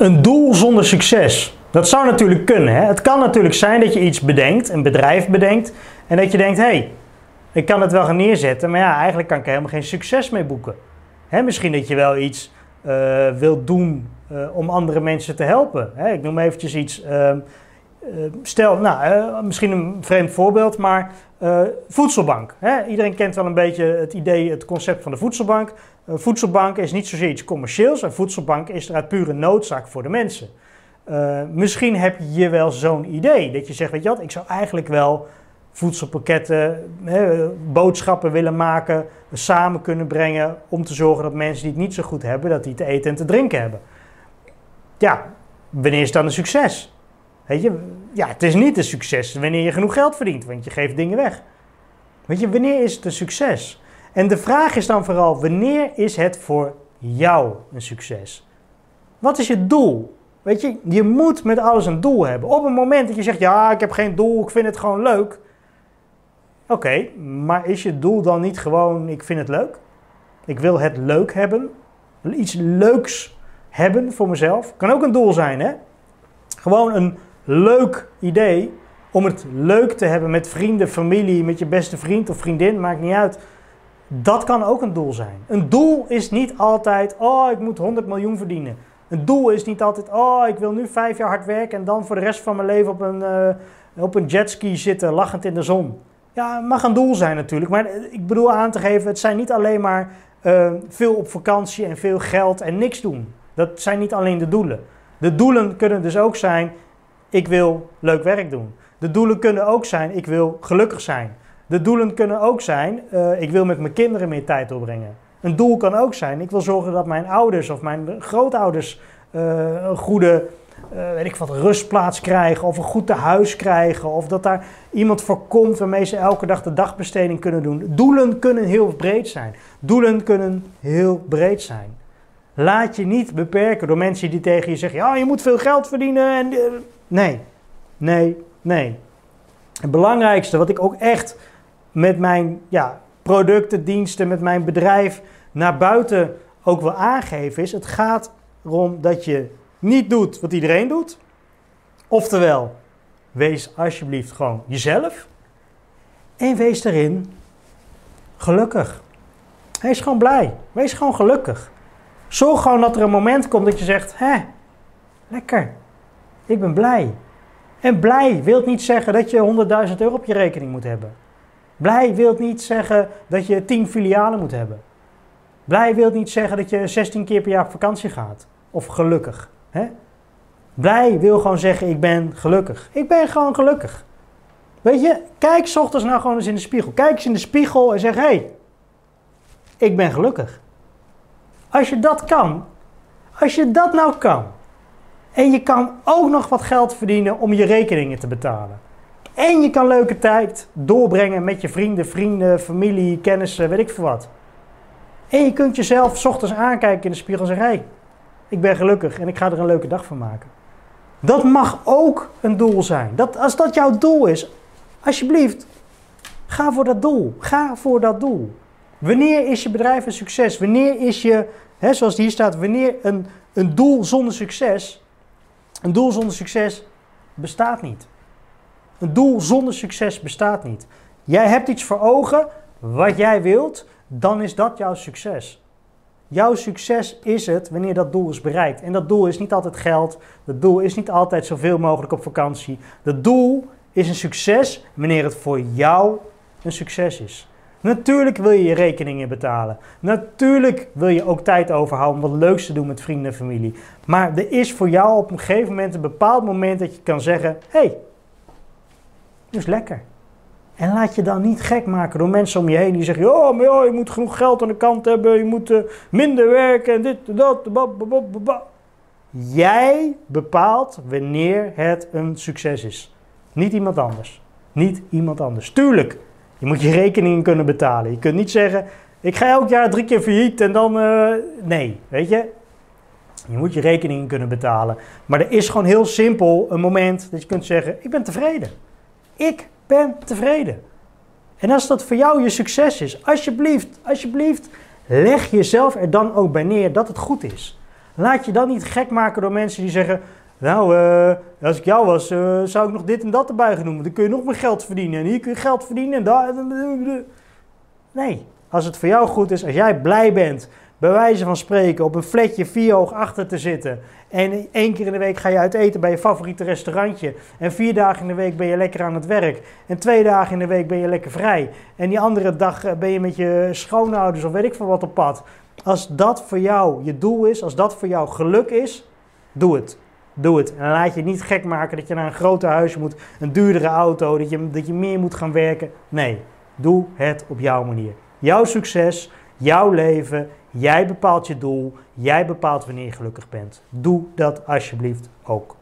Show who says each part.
Speaker 1: Een doel zonder succes. Dat zou natuurlijk kunnen. Hè? Het kan natuurlijk zijn dat je iets bedenkt, een bedrijf bedenkt, en dat je denkt: hé, hey, ik kan het wel gaan neerzetten, maar ja, eigenlijk kan ik helemaal geen succes mee boeken. Hè, misschien dat je wel iets uh, wilt doen uh, om andere mensen te helpen. Hè? Ik noem eventjes iets. Uh, stel, nou, misschien een vreemd voorbeeld, maar voedselbank. Hè? Iedereen kent wel een beetje het idee, het concept van de voedselbank. Voedselbank is niet zozeer iets commercieels. Een voedselbank is er uit pure noodzaak voor de mensen. Uh, misschien heb je wel zo'n idee. Dat je zegt, weet je wat, ik zou eigenlijk wel voedselpakketten, hè, boodschappen willen maken, samen kunnen brengen om te zorgen dat mensen die het niet zo goed hebben, dat die te eten en te drinken hebben. Ja, wanneer is dan een succes? Weet je, ja, het is niet een succes wanneer je genoeg geld verdient, want je geeft dingen weg. Weet je, wanneer is het een succes? En de vraag is dan vooral, wanneer is het voor jou een succes? Wat is je doel? Weet je, je moet met alles een doel hebben. Op het moment dat je zegt, ja, ik heb geen doel, ik vind het gewoon leuk. Oké, maar is je doel dan niet gewoon, ik vind het leuk? Ik wil het leuk hebben. Iets leuks hebben voor mezelf. Kan ook een doel zijn, hè? Gewoon een leuk idee om het leuk te hebben met vrienden, familie, met je beste vriend of vriendin, maakt niet uit. Dat kan ook een doel zijn. Een doel is niet altijd, oh, ik moet 100 miljoen verdienen. Een doel is niet altijd, oh, ik wil nu vijf jaar hard werken en dan voor de rest van mijn leven op een, uh, op een jetski zitten, lachend in de zon. Ja, het mag een doel zijn natuurlijk, maar ik bedoel aan te geven, het zijn niet alleen maar uh, veel op vakantie en veel geld en niks doen. Dat zijn niet alleen de doelen. De doelen kunnen dus ook zijn, ik wil leuk werk doen. De doelen kunnen ook zijn, ik wil gelukkig zijn. De doelen kunnen ook zijn, uh, ik wil met mijn kinderen meer tijd doorbrengen. Een doel kan ook zijn, ik wil zorgen dat mijn ouders of mijn grootouders uh, een goede uh, weet ik wat, rustplaats krijgen of een goed tehuis krijgen. Of dat daar iemand voor komt waarmee ze elke dag de dagbesteding kunnen doen. Doelen kunnen heel breed zijn. Doelen kunnen heel breed zijn. Laat je niet beperken door mensen die tegen je zeggen: ja, je moet veel geld verdienen. En, nee, nee, nee. Het belangrijkste wat ik ook echt met mijn ja, producten, diensten, met mijn bedrijf naar buiten ook wil aangeven is: het gaat erom dat je niet doet wat iedereen doet. Oftewel, wees alsjeblieft gewoon jezelf. En wees erin gelukkig. Wees gewoon blij. Wees gewoon gelukkig. Zorg gewoon dat er een moment komt dat je zegt: Hé, lekker. Ik ben blij. En blij wil niet zeggen dat je 100.000 euro op je rekening moet hebben. Blij wil niet zeggen dat je 10 filialen moet hebben. Blij wil niet zeggen dat je 16 keer per jaar op vakantie gaat. Of gelukkig. Hè? Blij wil gewoon zeggen, ik ben gelukkig. Ik ben gewoon gelukkig. Weet je, kijk s ochtends nou gewoon eens in de spiegel. Kijk eens in de spiegel en zeg, hé, hey, ik ben gelukkig. Als je dat kan, als je dat nou kan, en je kan ook nog wat geld verdienen om je rekeningen te betalen. En je kan leuke tijd doorbrengen met je vrienden, vrienden, familie, kennissen, weet ik veel wat. En je kunt jezelf s ochtends aankijken in de spiegel en zeggen, ik ben gelukkig en ik ga er een leuke dag van maken. Dat mag ook een doel zijn. Dat, als dat jouw doel is, alsjeblieft, ga voor dat doel. Ga voor dat doel. Wanneer is je bedrijf een succes? Wanneer is je, hè, zoals hier staat, wanneer een, een doel zonder succes, een doel zonder succes bestaat niet. Een doel zonder succes bestaat niet. Jij hebt iets voor ogen wat jij wilt, dan is dat jouw succes. Jouw succes is het wanneer dat doel is bereikt. En dat doel is niet altijd geld. Dat doel is niet altijd zoveel mogelijk op vakantie. Dat doel is een succes wanneer het voor jou een succes is. Natuurlijk wil je je rekeningen betalen. Natuurlijk wil je ook tijd overhouden om wat leuks te doen met vrienden en familie. Maar er is voor jou op een gegeven moment een bepaald moment dat je kan zeggen: hé, hey, dat is lekker. En laat je dan niet gek maken door mensen om je heen die zeggen: Oh, maar je moet genoeg geld aan de kant hebben, je moet uh, minder werken en dit en dat. Jij bepaalt wanneer het een succes is. Niet iemand anders. Niet iemand anders. Tuurlijk, je moet je rekeningen kunnen betalen. Je kunt niet zeggen: Ik ga elk jaar drie keer failliet en dan. Uh, nee, weet je. Je moet je rekeningen kunnen betalen. Maar er is gewoon heel simpel een moment dat je kunt zeggen: Ik ben tevreden. Ik ben tevreden. En als dat voor jou je succes is, alsjeblieft, alsjeblieft, leg jezelf er dan ook bij neer dat het goed is. Laat je dan niet gek maken door mensen die zeggen... Nou, eh, als ik jou was, eh, zou ik nog dit en dat erbij gaan noemen. Dan kun je nog meer geld verdienen. En hier kun je geld verdienen. En daar... Nee, als het voor jou goed is, als jij blij bent... bij wijze van spreken op een flatje vier hoog achter te zitten... en één keer in de week ga je uit eten bij je favoriete restaurantje... en vier dagen in de week ben je lekker aan het werk... en twee dagen in de week ben je lekker vrij... en die andere dag eh, ben je met je schoonouders of weet ik veel wat op pad... Als dat voor jou je doel is, als dat voor jou geluk is, doe het. Doe het. En laat je niet gek maken dat je naar een groter huis moet, een duurdere auto, dat je, dat je meer moet gaan werken. Nee, doe het op jouw manier. Jouw succes, jouw leven, jij bepaalt je doel, jij bepaalt wanneer je gelukkig bent. Doe dat alsjeblieft ook.